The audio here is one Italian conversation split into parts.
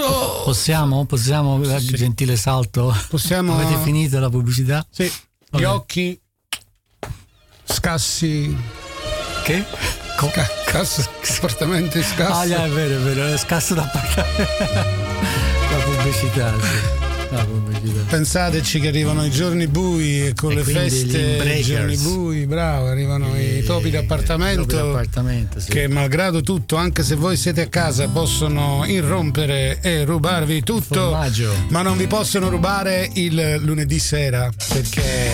salto! Possiamo? Possiamo, sì. gentile salto? Possiamo. Avete finito la pubblicità? Sì. Vabbè. Gli occhi scassi. Che? Sca- scasso, appartamenti scassi. Ah, yeah, è vero, è vero, è scasso d'appartamento. la pubblicità, sì. Pensateci che arrivano i giorni bui e con e le feste i giorni bui, bravo, arrivano e, i topi d'appartamento, topi d'appartamento sì. che malgrado tutto, anche se voi siete a casa, possono irrompere e rubarvi tutto, Formaggio. ma non vi possono rubare il lunedì sera perché... Eh,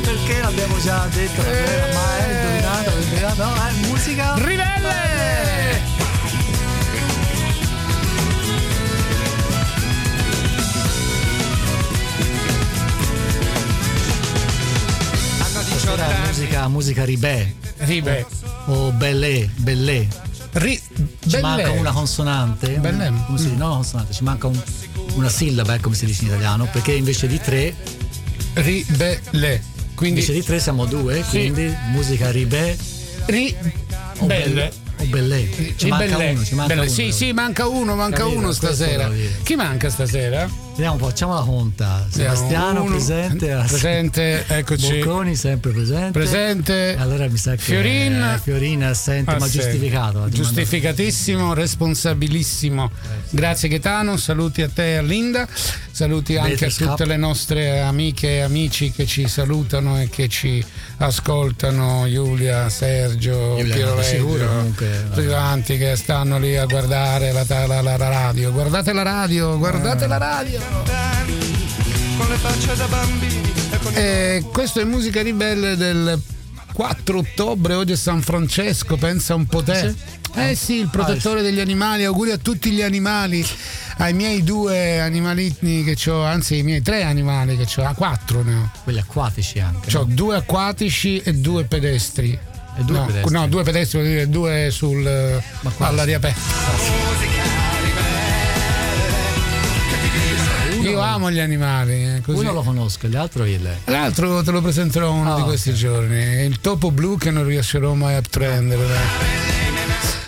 perché l'abbiamo già detto, eh, ma è indovinato, indovinato, no, è musica... Rivelle! Stasera musica, musica ribè. Ribè. O, o bellè, bellè. Ri, ci manca una consonante. Bellè. Come si dice? No, consonante, ci manca un, una sillaba, eh, come si dice in italiano, perché invece di tre. Ribelle. Quindi, invece di tre siamo due, sì. quindi musica ribè. Ri. Belle. O Bellè. Ci manca uno, ci manca uno. Sì, sì, manca uno, manca Capito, uno stasera. Chi manca stasera? Vediamo facciamo la conta. Sebastiano uno, presente. Presente, eccoci. Bocconi sempre presente. Presente. Allora mi sa che Fiorin. Eh, Fiorin assente, assente, ma giustificato. Giustificatissimo, responsabilissimo. Eh, sì. Grazie Gaetano, saluti a te e a Linda, saluti Beh, anche a tutte scappa. le nostre amiche e amici che ci salutano e che ci ascoltano, Giulia, Sergio, Giulia, Piero Reggio, tutti quanti che stanno lì a guardare la, la, la, la radio. Guardate la radio, guardate eh. la radio E questo è Musica Ribelle del 4 ottobre, oggi è San Francesco, pensa un po' te. Eh sì, il protettore degli animali, auguri a tutti gli animali, ai miei due animalini che ho, anzi ai miei tre animali che ho, ah, quattro ne ho. Quelli acquatici anche. Ho no? due acquatici e due pedestri. E due no, pedestri? no, due pedestri, vuol dire due sul, all'aria aperta. Io amo gli animali. Eh, così. Uno lo conosco, l'altro il. L'altro te lo presenterò uno oh, di questi okay. giorni. Il topo blu che non riuscirò mai a prendere.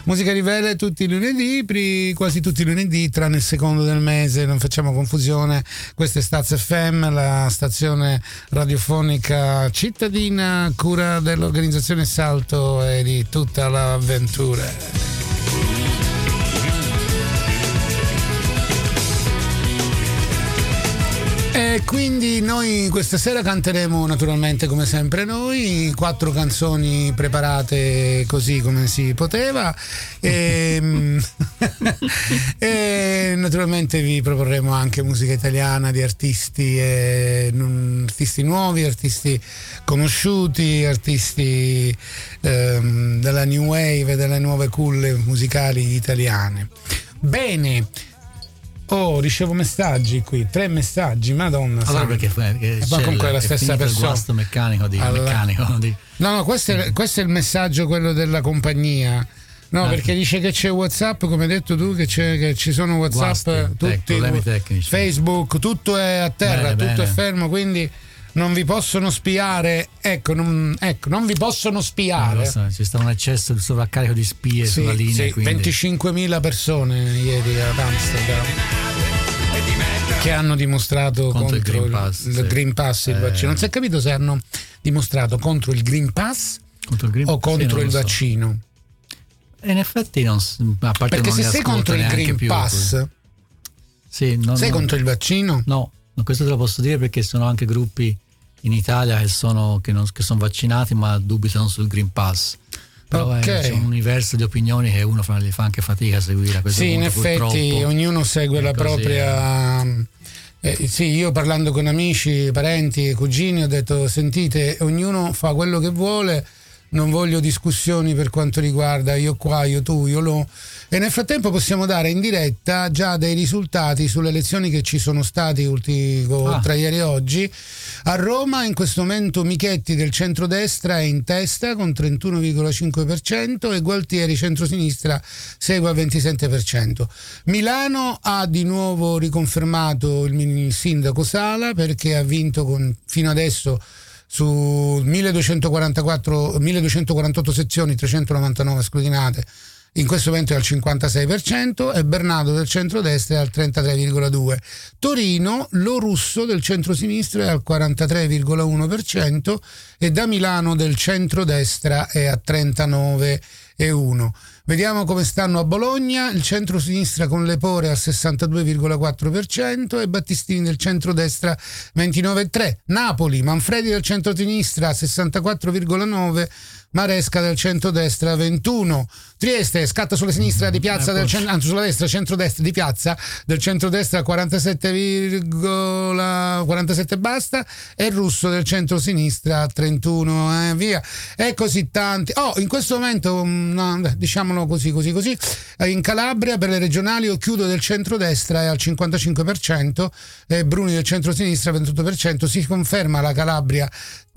Musica rivele tutti i lunedì, quasi tutti i lunedì, tranne il secondo del mese, non facciamo confusione. Questa è Staz FM, la stazione radiofonica cittadina, cura dell'organizzazione Salto e di tutta l'avventura. E quindi noi questa sera canteremo naturalmente come sempre noi, quattro canzoni preparate così come si poteva e, e naturalmente vi proporremo anche musica italiana di artisti, e, artisti nuovi, artisti conosciuti, artisti ehm, della new wave e delle nuove culle musicali italiane. Bene, Oh, ricevo messaggi qui, tre messaggi, madonna. Allora perché, perché poi comunque è la stessa persona. Il guasto meccanico di allora, meccanico di... No, no, questo è, questo è, il messaggio quello della compagnia. No, ah. perché dice che c'è WhatsApp, come hai detto tu, che, che ci sono WhatsApp, Guasti, tutti, tecnici. Facebook, tutto è a terra, bene, tutto bene. è fermo, quindi non vi possono spiare, ecco, non, ecco, non vi possono spiare. So, ci sta un eccesso di sovraccarico di spie sì, sulla linea. Sì, 25.000 persone ieri ad Amsterdam che hanno dimostrato contro, contro il Green Pass, il, sì. Green Pass il eh. Non si è capito se hanno dimostrato contro il Green Pass il green, o contro il vaccino. So. In effetti non, a parte Perché se sei contro il Green più, Pass, sì, no, sei no, contro il vaccino? No, questo te lo posso dire perché sono anche gruppi in Italia che sono, che non, che sono vaccinati ma dubitano sul Green Pass. Però okay. è, c'è un universo di opinioni che uno fa, fa anche fatica a seguire. A sì, punto, in effetti ognuno segue la propria... Eh, sì, io parlando con amici, parenti, cugini ho detto sentite, ognuno fa quello che vuole, non voglio discussioni per quanto riguarda io qua, io tu, io lo e nel frattempo possiamo dare in diretta già dei risultati sulle elezioni che ci sono stati ultimo, ah. tra ieri e oggi. A Roma in questo momento Michetti del centrodestra è in testa con 31,5% e Gualtieri centrosinistra segue al 27%. Milano ha di nuovo riconfermato il sindaco Sala perché ha vinto con, fino adesso su 1244, 1248 sezioni, 399 scrutinate in questo momento è al 56% e Bernardo del centrodestra è al 33,2%. Torino, lo russo del centro-sinistra è al 43,1% e da Milano del centrodestra è a 39,1%. Vediamo come stanno a Bologna, il centro-sinistra con Lepore al 62,4% e Battistini del centro-destra 29,3%. Napoli, Manfredi del centro-sinistra 64,9%, Maresca del centro-destra 21%. Trieste scatta sulla sinistra di piazza del centro, anzi sulla destra, centro-destra di piazza del centro-destra 47,47 basta e Russo del centro-sinistra 31 eh, via. E così tanti. Oh, in questo momento, mm, no, diciamolo così, così, così, eh, in Calabria per le regionali Occhiudo del centro-destra è al 55% e Bruni del centro-sinistra 28%. Si conferma la Calabria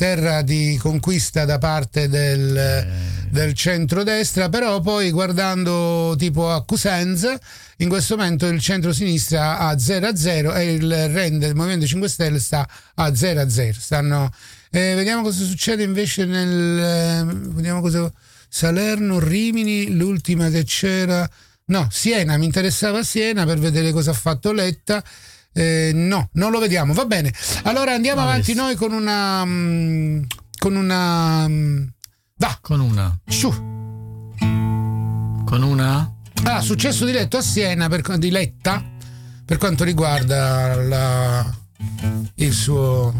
terra di conquista da parte del, eh. del centro-destra, però poi guardando tipo a Cosenza in questo momento il centro-sinistra a 0 a 0 e il rende del Movimento 5 Stelle sta a 0 a 0 stanno eh, vediamo cosa succede invece nel eh, vediamo cosa Salerno, Rimini l'ultima che c'era no, Siena, mi interessava Siena per vedere cosa ha fatto Letta eh, no, non lo vediamo, va bene allora andiamo avanti noi con una um, con una va con una su con una? Ah, successo diretto a Siena per, di Letta per quanto riguarda la, il suo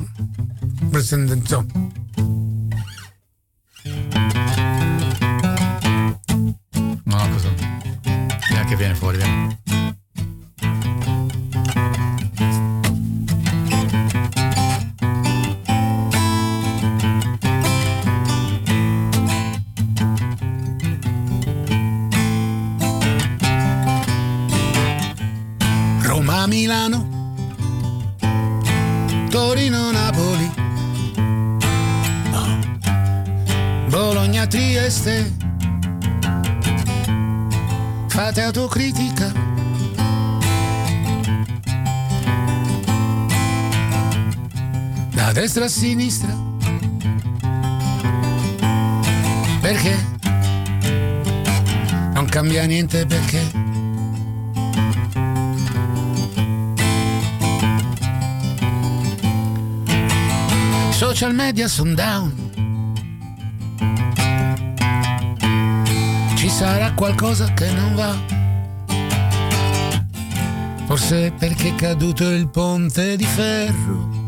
presidente. No, cosa? Neanche viene fuori, viene. Milano, Torino, Napoli. Bologna, Trieste, fate autocritica. Da destra a sinistra, perché non cambia niente perché social media sono down. Ci sarà qualcosa che non va. Forse perché è caduto il ponte di ferro.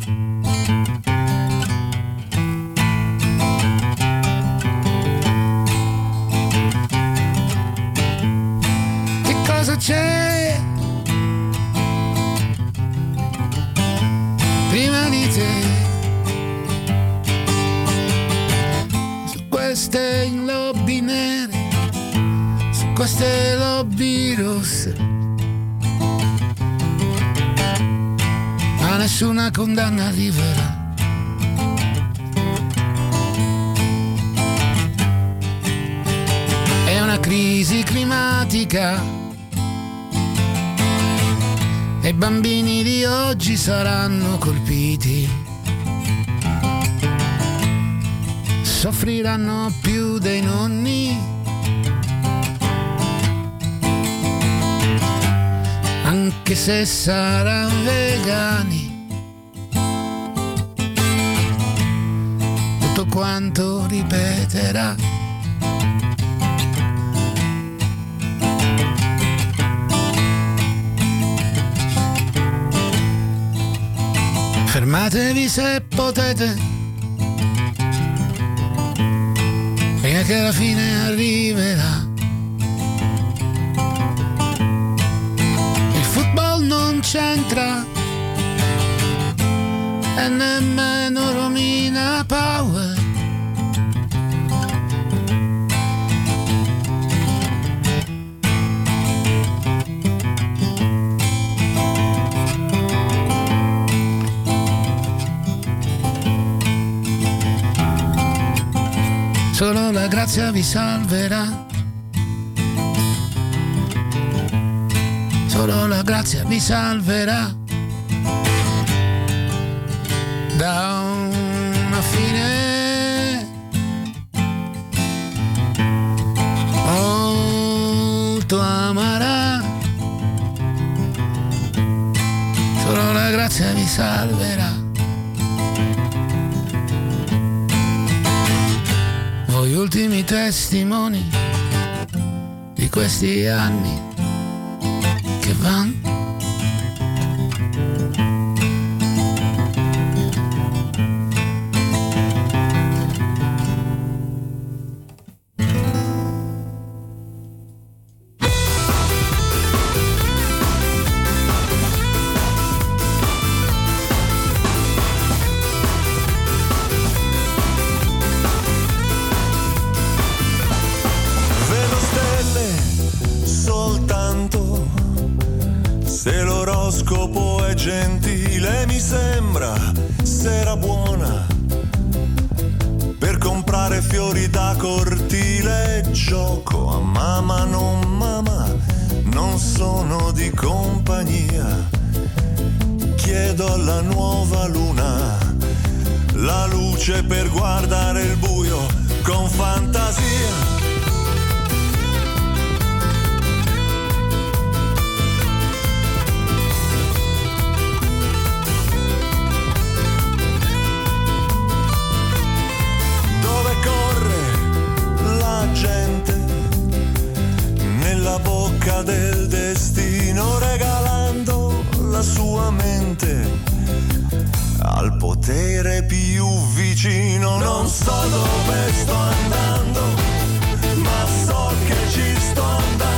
Condanna arriverà. È una crisi climatica. E i bambini di oggi saranno colpiti soffriranno più dei nonni. Anche se saranno vegani. Quanto ripeterà. Fermatevi se potete che la fine arriverà. Il football non c'entra e nemmeno Romina Power. Solo la grazia vi salverà. Solo la grazia vi salverà da testimoni di questi anni che vanno scopo è gentile, mi sembra sera buona per comprare fiori da cortile. Gioco a mamma, non mamma, non sono di compagnia. Chiedo alla nuova luna la luce per guardare il buio con fantasia. sulla bocca del destino regalando la sua mente al potere più vicino. Non so dove sto andando, ma so che ci sto andando.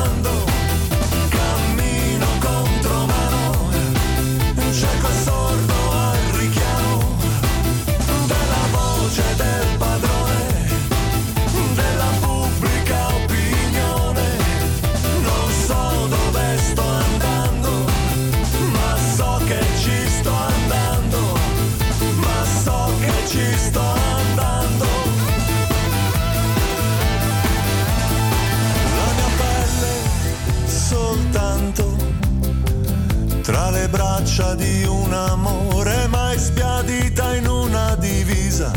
striscia di un amore mai spiadita in una divisa.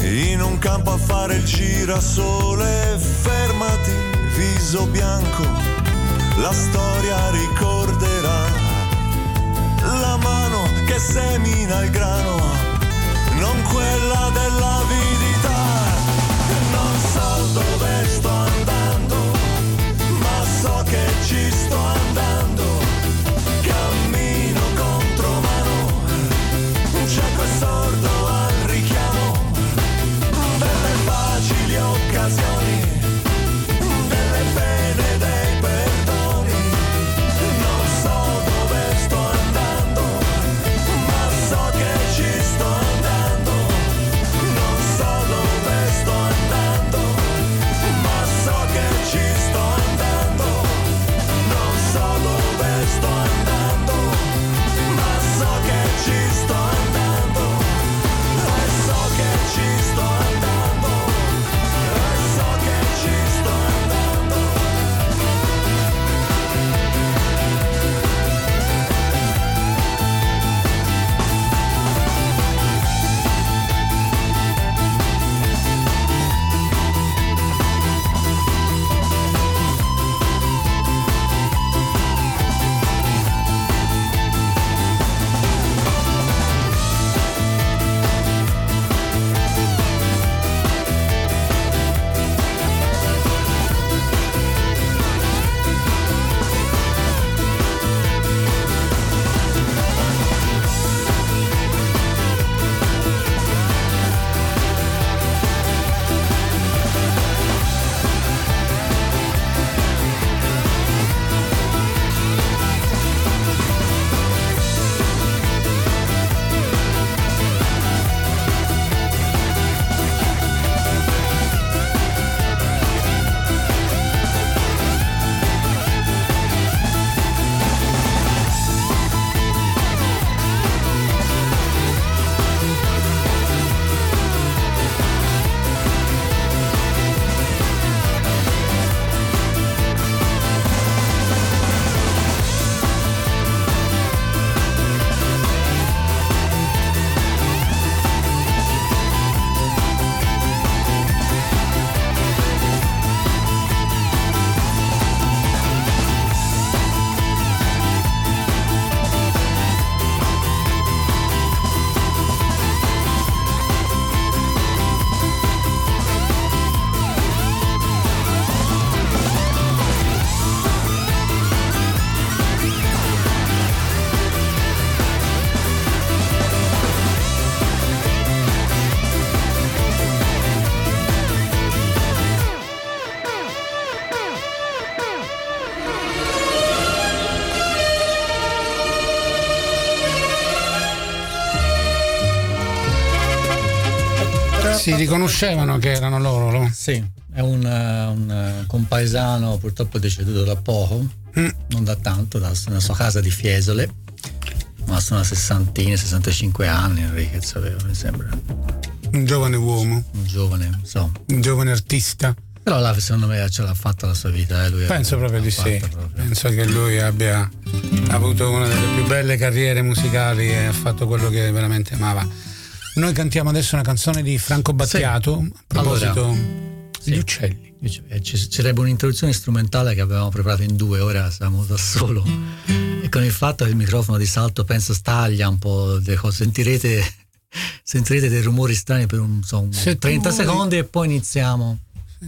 In un campo a fare il girasole, fermati, viso bianco, la storia ricorderà. La mano che semina il grano, non quella dell'avidità. Non so dove sto andando, ma so che ci sto. Si riconoscevano che erano loro. No? Sì, è un, un compaesano purtroppo deceduto da poco, mm. non da tanto, nella sua casa di Fiesole, ma sono a sessantina, 65 anni Enriquez aveva, mi sembra. Un giovane uomo. Un giovane, so. Un giovane artista. Però là secondo me ce l'ha fatta la sua vita. Eh? Lui Penso proprio di sì. Proprio. Penso che lui abbia avuto una delle più belle carriere musicali e ha fatto quello che veramente amava. Noi cantiamo adesso una canzone di Franco Battiato sì. a proposito allora, degli sì. uccelli. Eh, ci sarebbe un'introduzione strumentale che avevamo preparato in due, ora siamo da solo. E con il fatto che il microfono di salto penso staglia un po' le cose, sentirete, sentirete dei rumori strani per un, so, un 30 secondi e poi iniziamo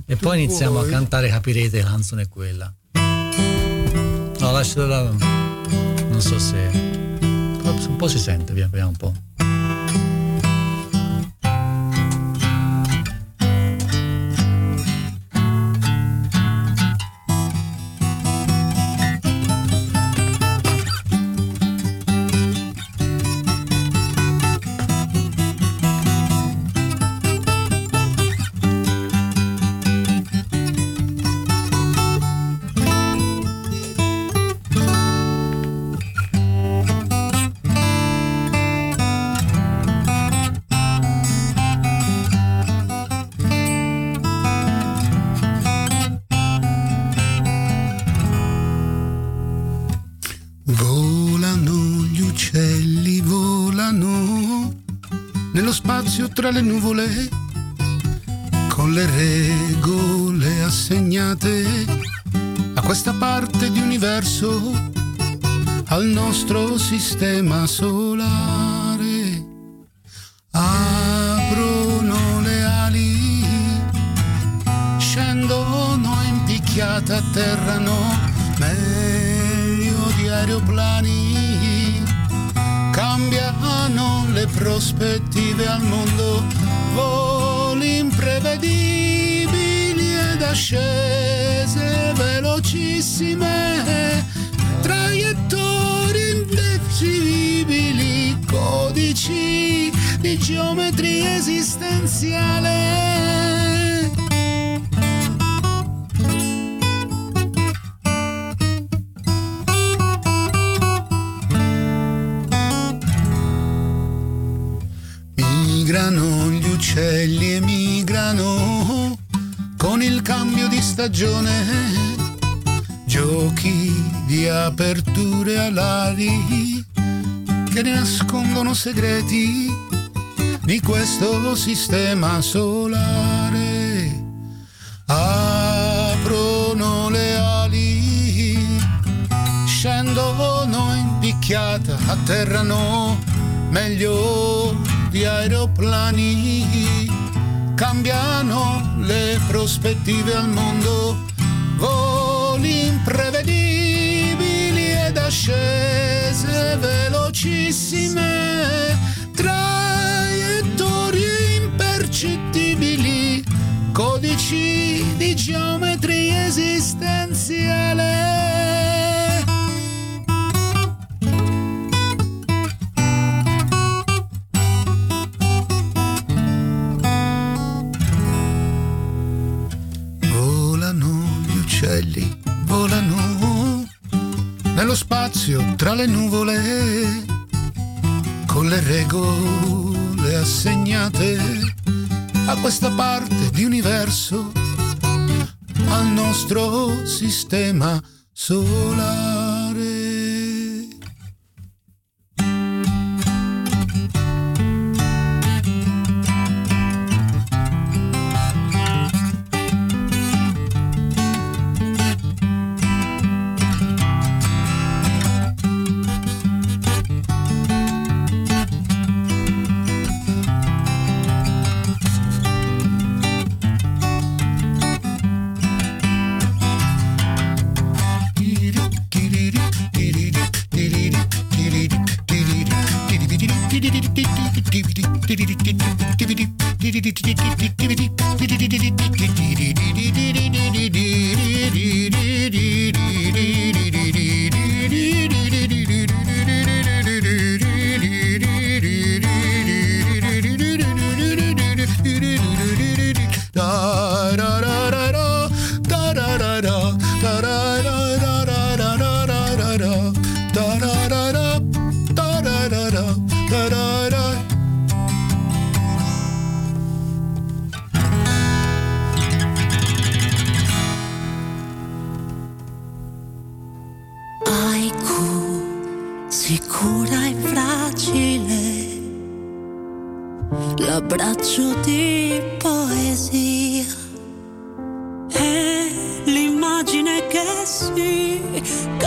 e poi iniziamo vuoi. a cantare, capirete che canzone è quella. No, lasciatela. Non so se. Un po' si sente, via, vediamo un po'. Tra le nuvole con le regole assegnate a questa parte di universo, al nostro sistema solare. Aprono le ali, scendono in picchiata, atterrano meglio di aeroplani, cambiano le prospettive al mondo, voli imprevedibili ed ascese velocissime, traiettorie indefinibili, codici di geometria esistenziale uccelli emigrano con il cambio di stagione. Giochi di aperture alari che ne nascondono segreti di questo sistema solare. Aprono le ali, scendono in picchiata, atterrano meglio di aeroplani. Cambiano le prospettive al mondo, voli imprevedibili ed ascese velocissime, traiettorie impercettibili, codici di geometria esistenziale. Volano nello spazio tra le nuvole con le regole assegnate a questa parte di universo, al nostro sistema solare.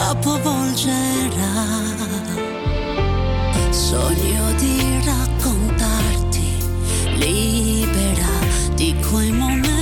Capovolgerà. Sogno di raccontarti libera di quei momenti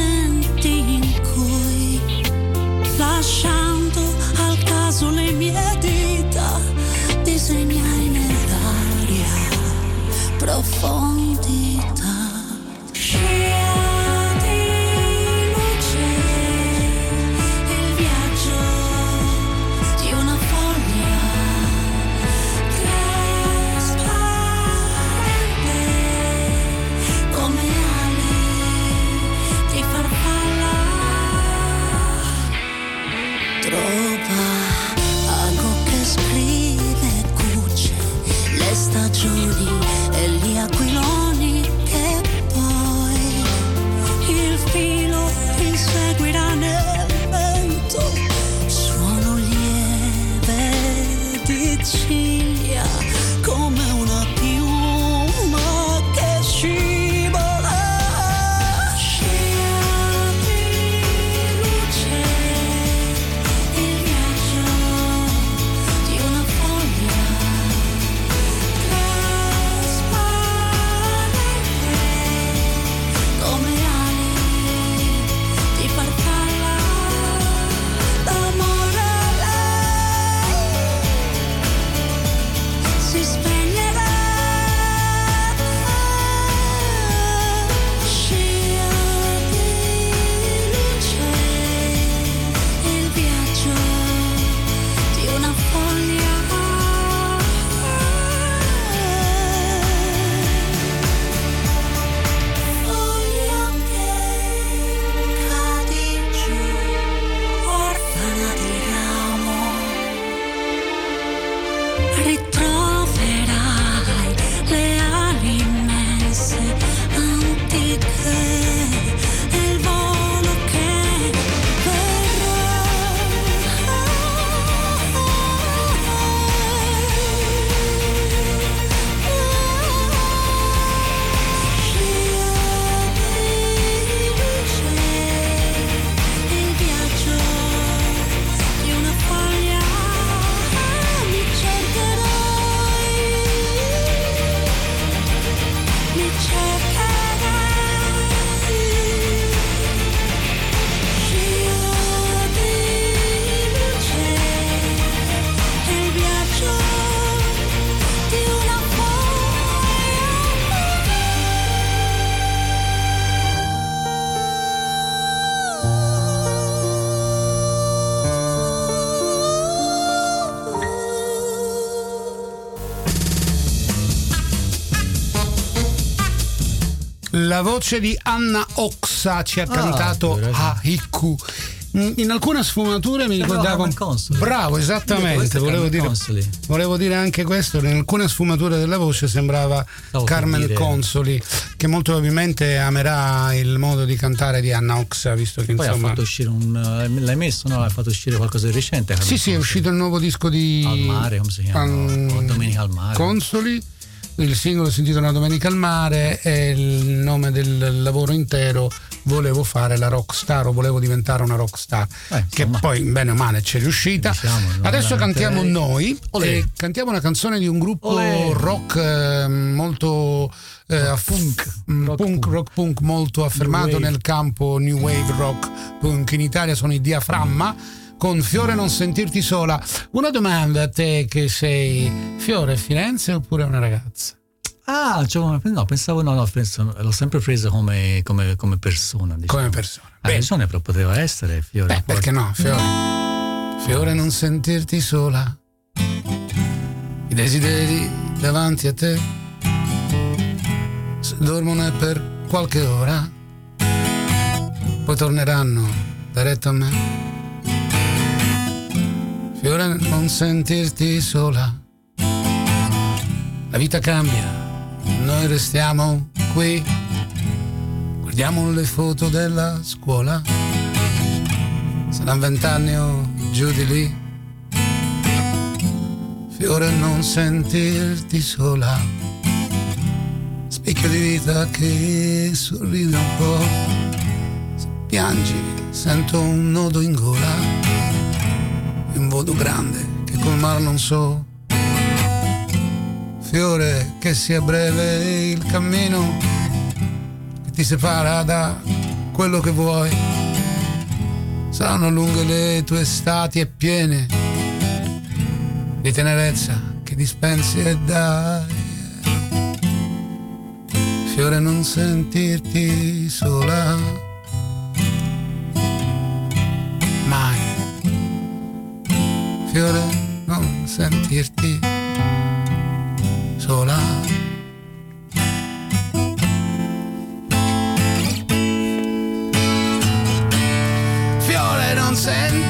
La voce di Anna Oxa ci ha ah, cantato Haiku. In alcune sfumature mi ricordavo. Bravo, esattamente. Volevo dire, volevo dire, anche questo. In alcune sfumature della voce sembrava Stavo Carmen Consoli, che molto probabilmente amerà il modo di cantare di Anna Oxa, visto che Poi insomma. ha fatto uscire un. Eh, l'hai messo, no? Ha fatto uscire qualcosa di recente. Carmen sì, Consoli. sì, è uscito il nuovo disco di. Al mare, come si chiama? An... Domenica al mare. Consoli il singolo sentito una domenica al mare è il nome del lavoro intero volevo fare la rockstar o volevo diventare una rockstar eh, che poi bene o male ci è riuscita. Diciamo, adesso cantiamo noi e cantiamo una canzone di un gruppo Olè. rock eh, molto eh, rock punk, mm, rock, punk, rock punk molto affermato nel campo new wave rock punk. In Italia sono i Diaframma con Fiore non sentirti sola. Una domanda a te che sei Fiore Firenze oppure una ragazza? Ah, cioè, no, pensavo no, no, penso, l'ho sempre presa come, come, come persona. Diciamo. Come persona. La persona però poteva essere Fiore. Beh, perché no, Fiore? Fiore non sentirti sola. I desideri davanti a te. Se dormono è per qualche ora. Poi torneranno diretto a me Fiore, non sentirti sola. La vita cambia, noi restiamo qui. Guardiamo le foto della scuola. Saranno vent'anni o giù di lì. fiore non sentirti sola, specchio di vita che sorride un po', se piangi sento un nodo in gola, un vodo grande che colmar non so, fiore che sia breve il cammino che ti separa da quello che vuoi, saranno lunghe le tue estati e piene di tenerezza che dispensi e dai. Fiore non sentirti sola. Fiore non sentirti sola. Fiore non sentirti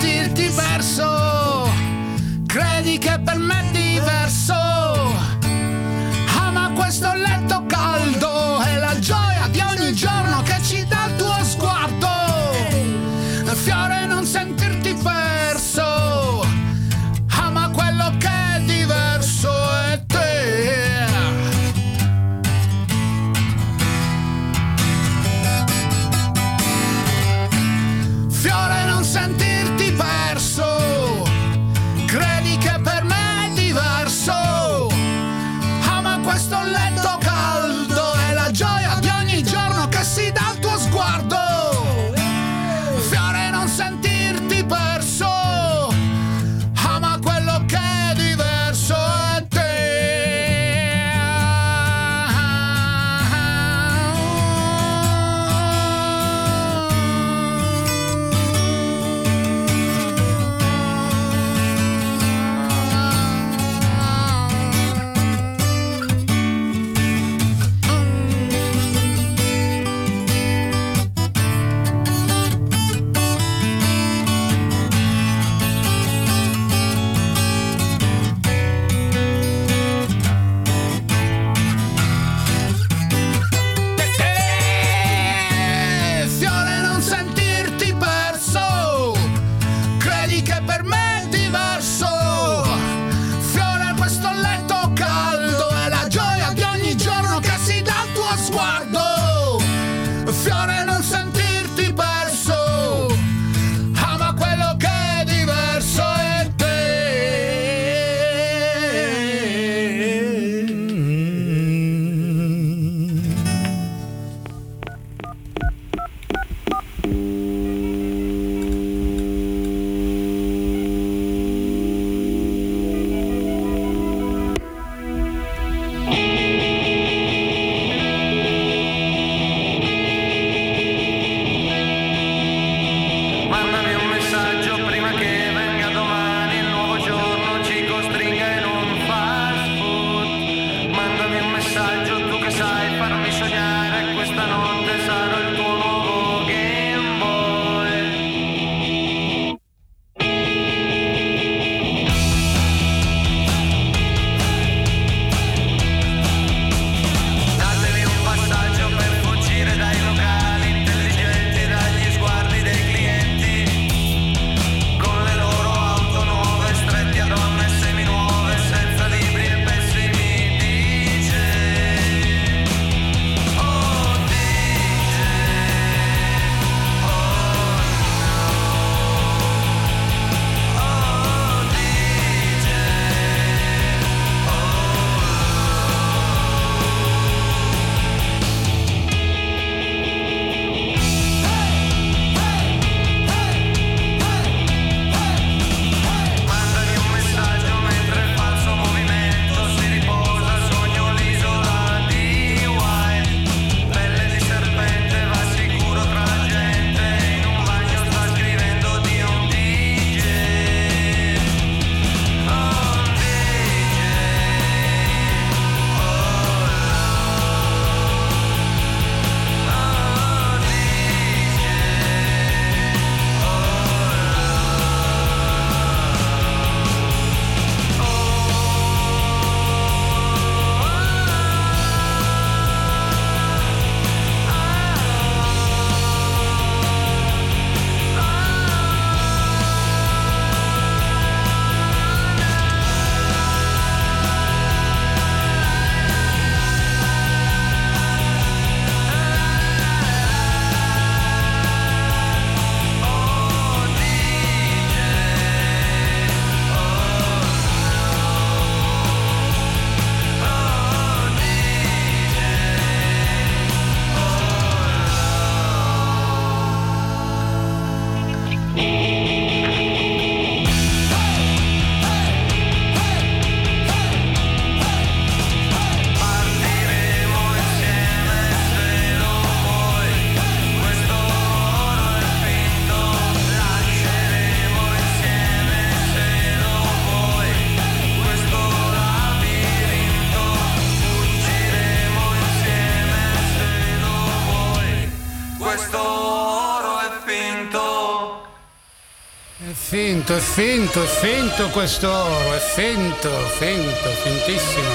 finto, è finto, è finto questo oro, è finto, finto, fintissimo.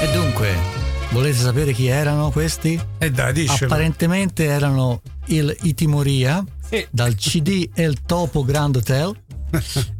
E dunque, volete sapere chi erano questi? E eh dai, dicelo. Apparentemente erano il, i Timoria sì. dal CD El Topo Grand Hotel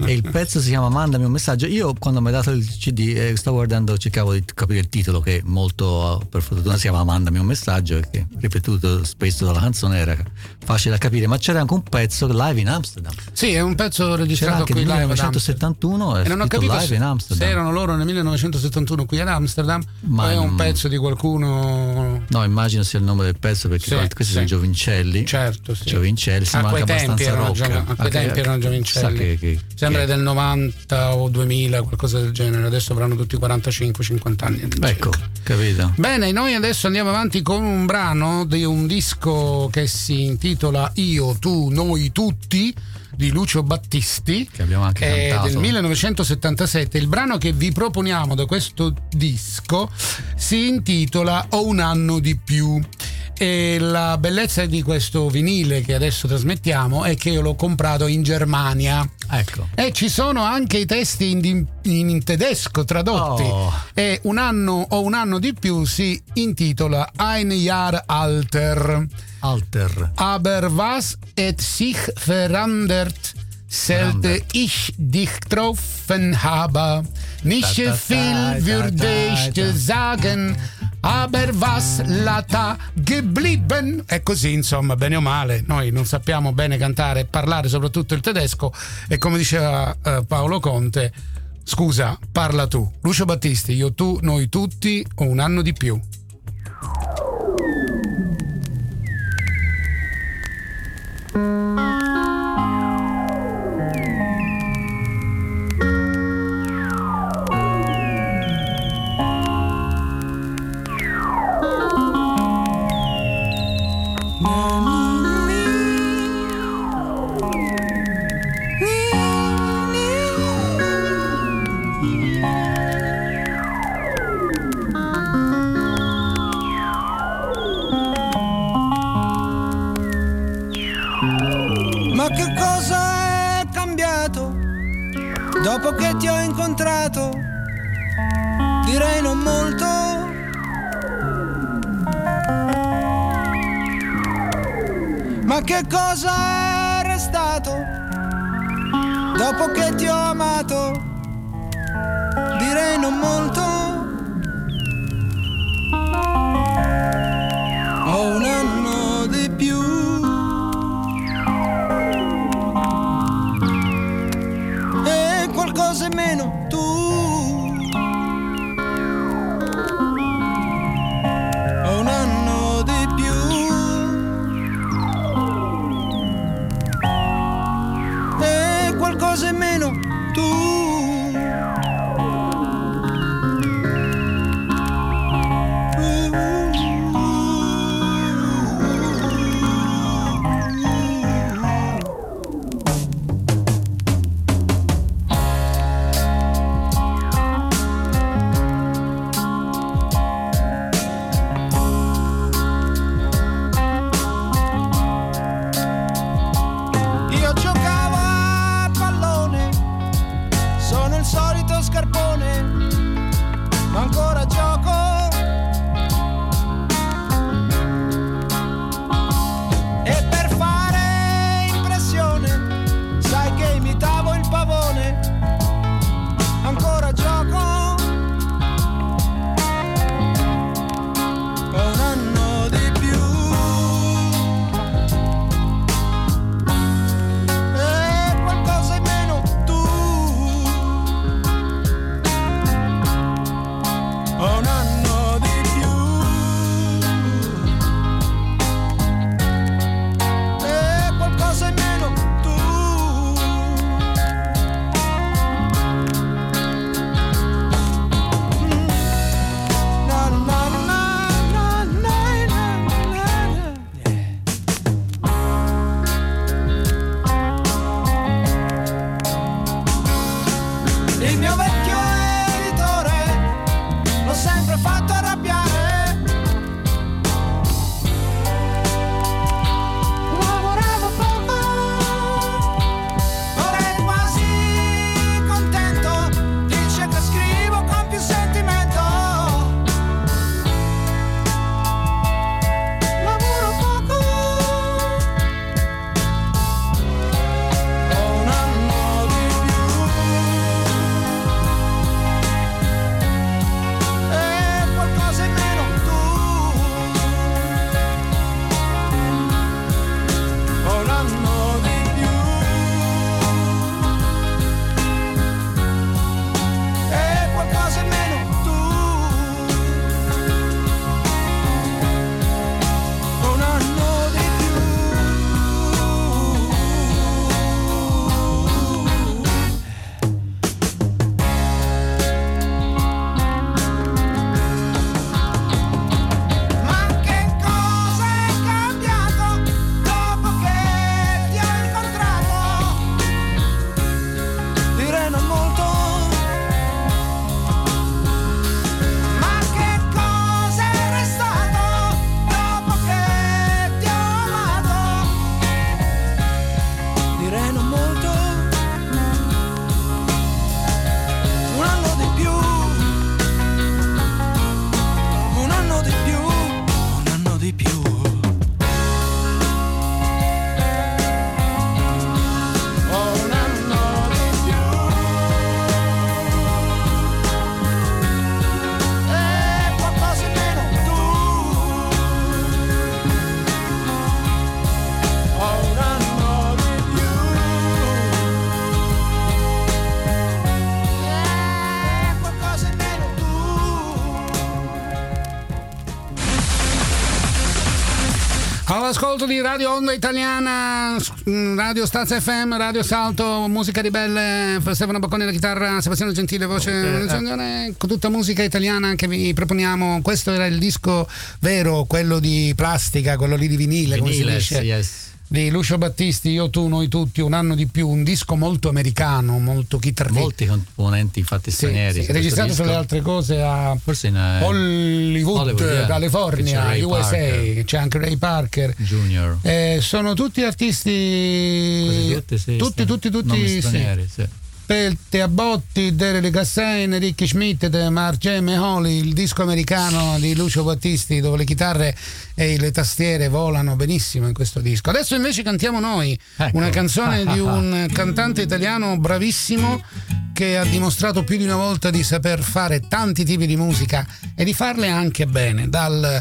e il pezzo si chiama Mandami un messaggio. Io quando mi hai dato il CD eh, stavo guardando, cercavo di capire il titolo che molto per fortuna si chiama Mandami un messaggio e che ripetuto spesso dalla canzone era facile da capire, ma c'era anche un pezzo live in Amsterdam. Sì, è un pezzo registrato qui nel 1971 e non ho capito live se, in Amsterdam. Se erano loro nel 1971 qui ad Amsterdam ma è un pezzo di qualcuno No, immagino sia il nome del pezzo perché sì, questi sì. sono Giovincelli. Certo, sì. Giovincelli, sembra anche abbastanza rocca. a quei tempi erano Giovincelli. Che, che, Sembra che... del 90 o 2000, qualcosa del genere. Adesso avranno tutti 45-50 anni. Ecco, capito. Bene, noi adesso andiamo avanti con un brano di un disco che si intitola Io, tu, noi, tutti di Lucio Battisti che abbiamo anche cantato. del 1977 il brano che vi proponiamo da questo disco si intitola Ho un anno di più e la bellezza di questo vinile che adesso trasmettiamo è che io l'ho comprato in Germania. Ecco. E ci sono anche i testi in, in tedesco tradotti. Oh. E un anno o un anno di più si intitola Ein Jahr Alter. Alter. Aber was et sich verändert Selte ich dich getroffen habe, nicht viel würde ich dir sagen, aber was lata geblieben. È così, insomma, bene o male, noi non sappiamo bene cantare e parlare soprattutto il tedesco e come diceva eh, Paolo Conte, scusa, parla tu. Lucio Battisti, io tu, noi tutti, un anno di più. All'ascolto di Radio Onda Italiana, mm, Radio Stazza FM, Radio Salto, musica ribelle, Stefano Bocconi alla chitarra, Sebastiano Gentile, voce, okay. con tutta musica italiana che vi proponiamo. Questo era il disco vero, quello di plastica, quello lì di vinile, vinile come si dice. Yes di Lucio Battisti, Io tu, noi tutti, un anno di più, un disco molto americano, molto chitarrista. Molti componenti infatti stranieri. Sì, registrato tra le altre cose a Forse in, eh, Hollywood, Hollywood yeah. California, USA, Parker. c'è anche Ray Parker. Junior. Eh, sono tutti artisti... Tutti, sì, tutti, tutti, tutti, stranieri, sì. Pelte a botti, Derek Gassain, Ricky Schmidt, Marge Meholi, il disco americano di Lucio Battisti dove le chitarre e le tastiere volano benissimo in questo disco. Adesso invece cantiamo noi ecco. una canzone di un cantante italiano bravissimo che ha dimostrato più di una volta di saper fare tanti tipi di musica e di farle anche bene, dal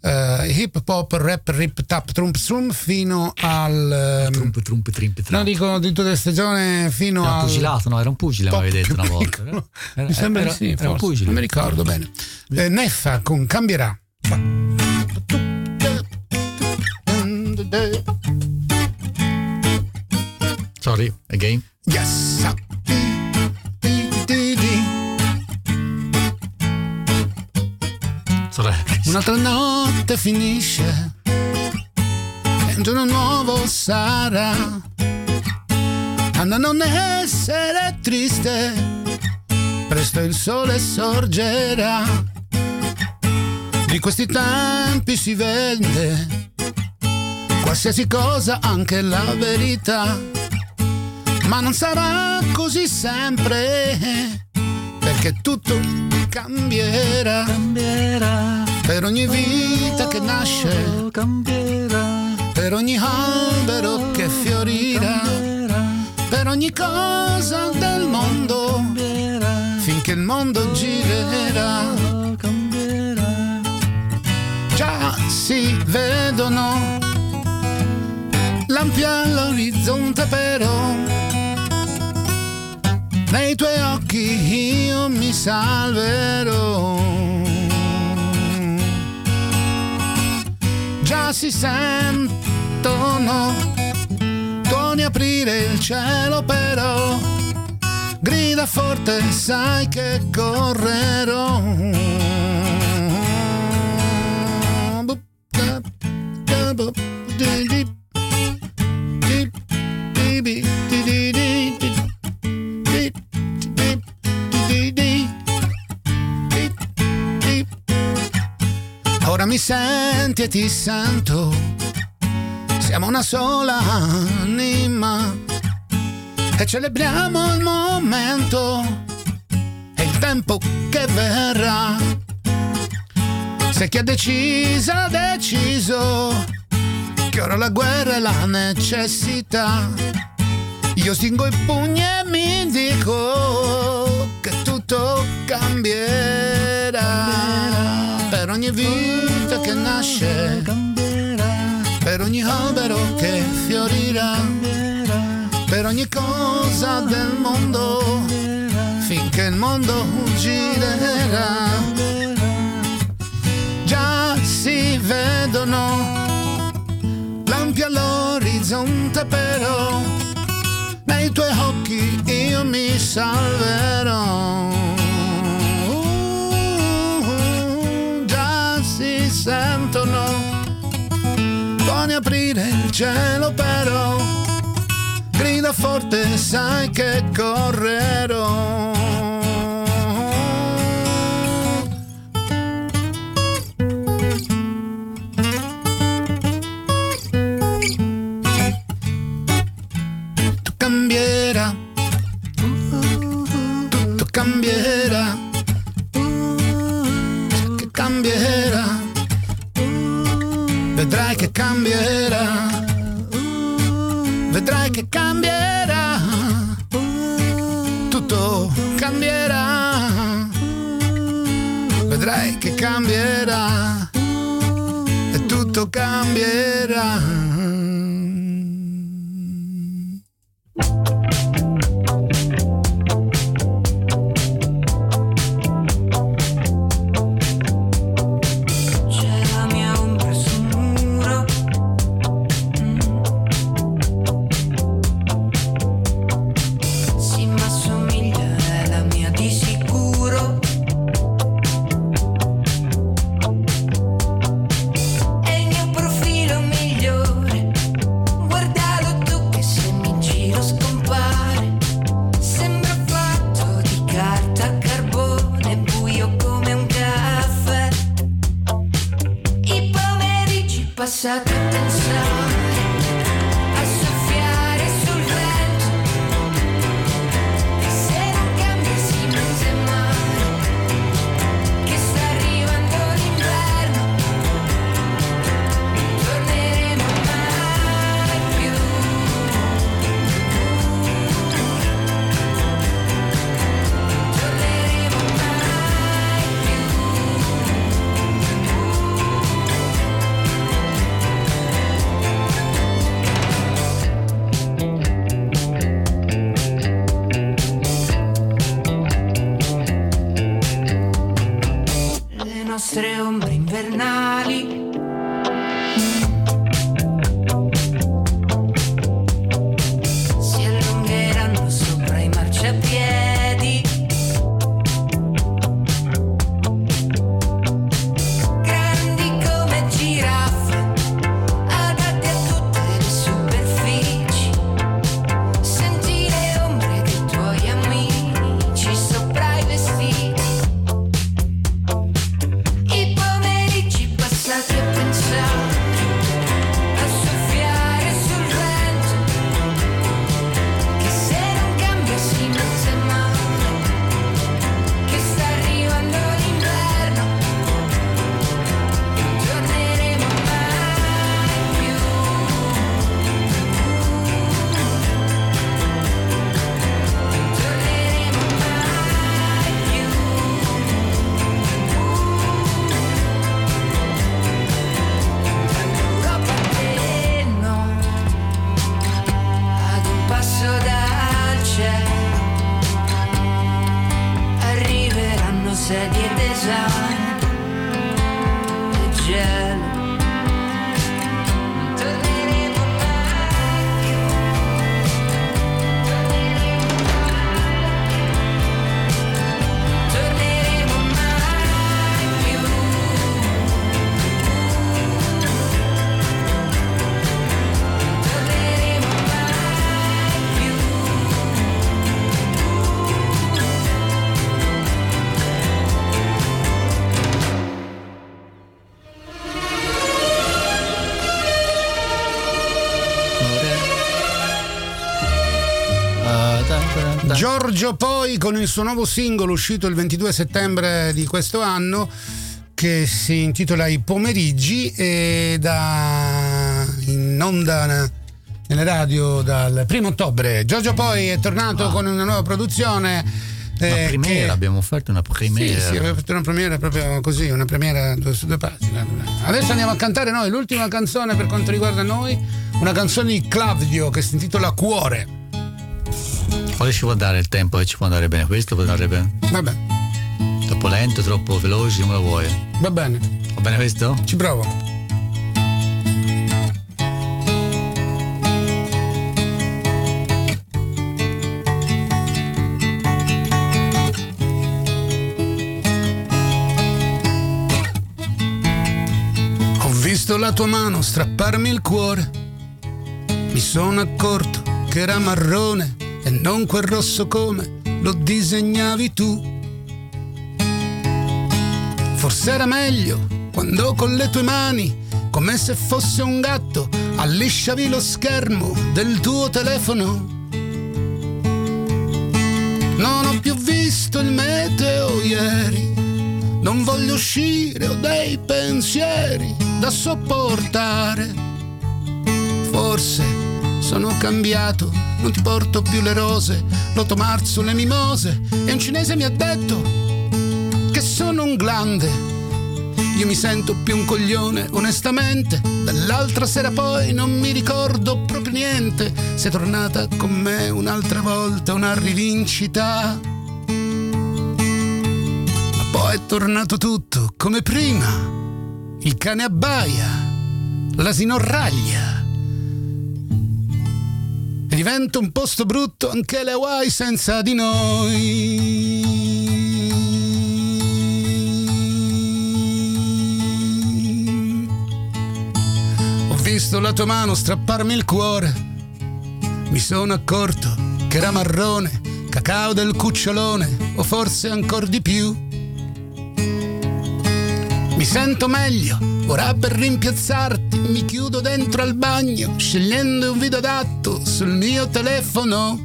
uh, hip hop, rap, rip, tap, trump, strum fino al. Um, trump, trump, trimp, No, dico di tutte queste zone fino no, al. pugilato, no, era un pugile, avevi detto una volta. Era, mi sembra era, sì, era un pugile. Non mi ricordo bene. Eh, Neffa con Cambierà. Sorry, again. Yes. Un'altra notte finisce e un giorno nuovo sarà. Anda non essere triste, presto il sole sorgerà. Di questi tempi si vende qualsiasi cosa, anche la verità. Ma non sarà così sempre, perché tutto cambierà. cambierà per ogni vita che nasce, cambierà. Per ogni albero che fiorirà, per ogni cosa del mondo, cambierà. finché il mondo girerà. Cambierà. Già si vedono lampi all'orizzonte però nei tuoi occhi io mi salverò. Già si sentono. Tuoni aprire il cielo però grida forte sai che correrò. Ora senti e ti sento, siamo una sola anima e celebriamo il momento e il tempo che verrà. Se chi ha deciso ha deciso che ora la guerra è la necessità, io stingo i pugni e mi dico che tutto cambierà per ogni vita che nasce, per ogni albero che fiorirà, per ogni cosa del mondo, finché il mondo girerà. Già si vedono lampi all'orizzonte però, nei tuoi occhi io mi salverò. Aprire il cielo però grida forte sai che correrò cambierà. E tutto cambierà. shut Giorgio poi con il suo nuovo singolo uscito il 22 settembre di questo anno che si intitola I pomeriggi e da in onda nelle radio dal primo ottobre. Giorgio poi è tornato wow. con una nuova produzione. Una eh, premiera, che... abbiamo offerto una premiera. Sì, sì, abbiamo fatto una premiera proprio così, una premiera su due pagine. Adesso andiamo a cantare noi l'ultima canzone per quanto riguarda noi, una canzone di Claudio che si intitola Cuore. Quale ci può dare il tempo ci può andare bene? Questo può andare bene? Vabbè. Troppo lento, troppo veloce, come lo vuoi? Va bene. Va bene questo? Ci provo. Ho visto la tua mano strapparmi il cuore. Mi sono accorto che era marrone e non quel rosso come lo disegnavi tu. Forse era meglio quando con le tue mani, come se fosse un gatto, allisciavi lo schermo del tuo telefono. Non ho più visto il meteo ieri, non voglio uscire, ho dei pensieri da sopportare. Forse sono cambiato non ti porto più le rose, l'8 marzo le mimose e un cinese mi ha detto che sono un glande. Io mi sento più un coglione, onestamente. Dall'altra sera poi non mi ricordo proprio niente. Sei tornata con me un'altra volta, una rivincita. Ma poi è tornato tutto come prima. Il cane abbaia, l'asino raglia diventa un posto brutto anche le Hawaii senza di noi. Ho visto la tua mano strapparmi il cuore, mi sono accorto che era marrone, cacao del cucciolone, o forse ancora di più. Mi sento meglio, ora per rimpiazzarti mi chiudo dentro al bagno, scegliendo un video adatto sul mio telefono.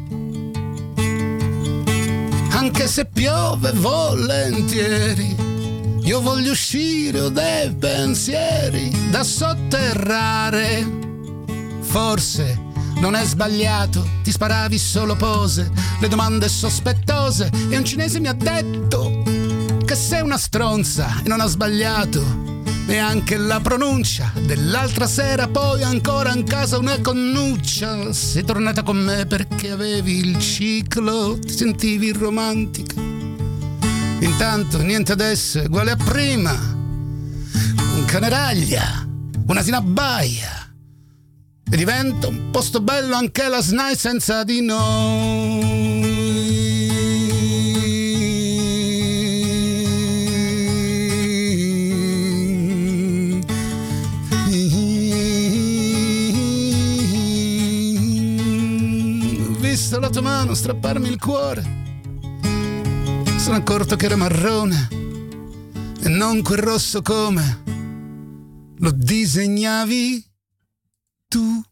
Anche se piove volentieri, io voglio uscire dei pensieri da sotterrare. Forse non è sbagliato, ti sparavi solo pose, le domande sospettose e un cinese mi ha detto sei una stronza e non ha sbagliato. Neanche la pronuncia dell'altra sera poi ancora in casa una connuccia. Sei tornata con me perché avevi il ciclo ti sentivi romantica. Intanto niente adesso uguale a prima. Incaneraglia, una sinabbaia e diventa un posto bello anche la SNAI senza di noi. La tua mano strapparmi il cuore. Sono accorto che era marrone e non quel rosso come lo disegnavi tu.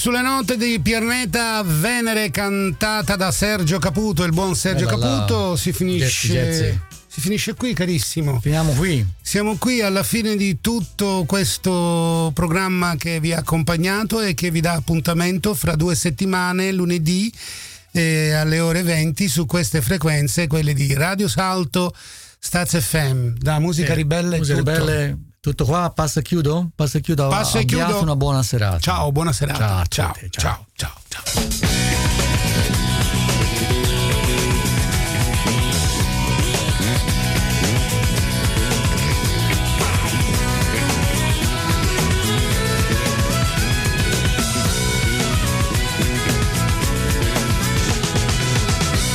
Sulle note di Pierneta Venere cantata da Sergio Caputo, il buon Sergio Bella Caputo, si finisce. Jazzy. Si finisce qui, carissimo. Finiamo qui. Siamo qui alla fine di tutto questo programma che vi ha accompagnato e che vi dà appuntamento fra due settimane, lunedì eh, alle ore 20 su queste frequenze, quelle di Radio Salto, Staz FM, da Musica eh, Ribelle. Musica Ribelle tutto qua, passa e chiudo? Passa e chiudo. Passa e chiudo. una buona serata. Ciao, buona serata. Ciao, ciao, ciao, ciao. ciao. ciao.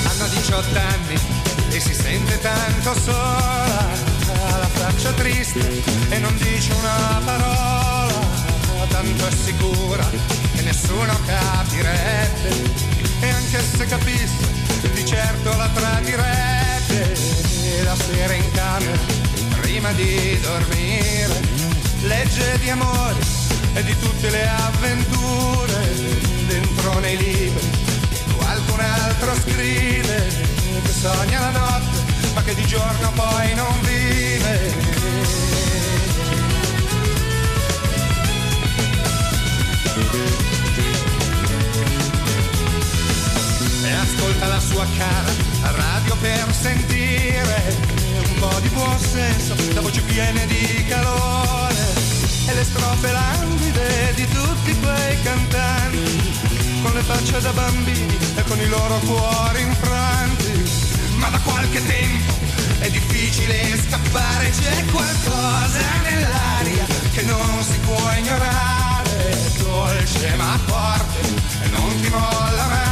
Hanno 18 anni e si sente tanto sola faccia triste e non dice una parola, tanto è sicura che nessuno capirebbe. E anche se capisse di certo la tradirebbe. La sera in camera prima di dormire legge di amore e di tutte le avventure. Dentro nei libri qualcun altro scrive che sogna la notte ma che di giorno poi non vive. Ascolta la sua cara radio per sentire un po' di buon senso, la voce piena di calore e le strofe languide di tutti quei cantanti con le facce da bambini e con i loro cuori infranti. Ma da qualche tempo è difficile scappare, c'è qualcosa nell'aria che non si può ignorare, dolce ma forte e non ti molla mai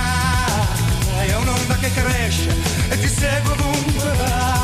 l'onda che cresce e ti segue ovunque vai.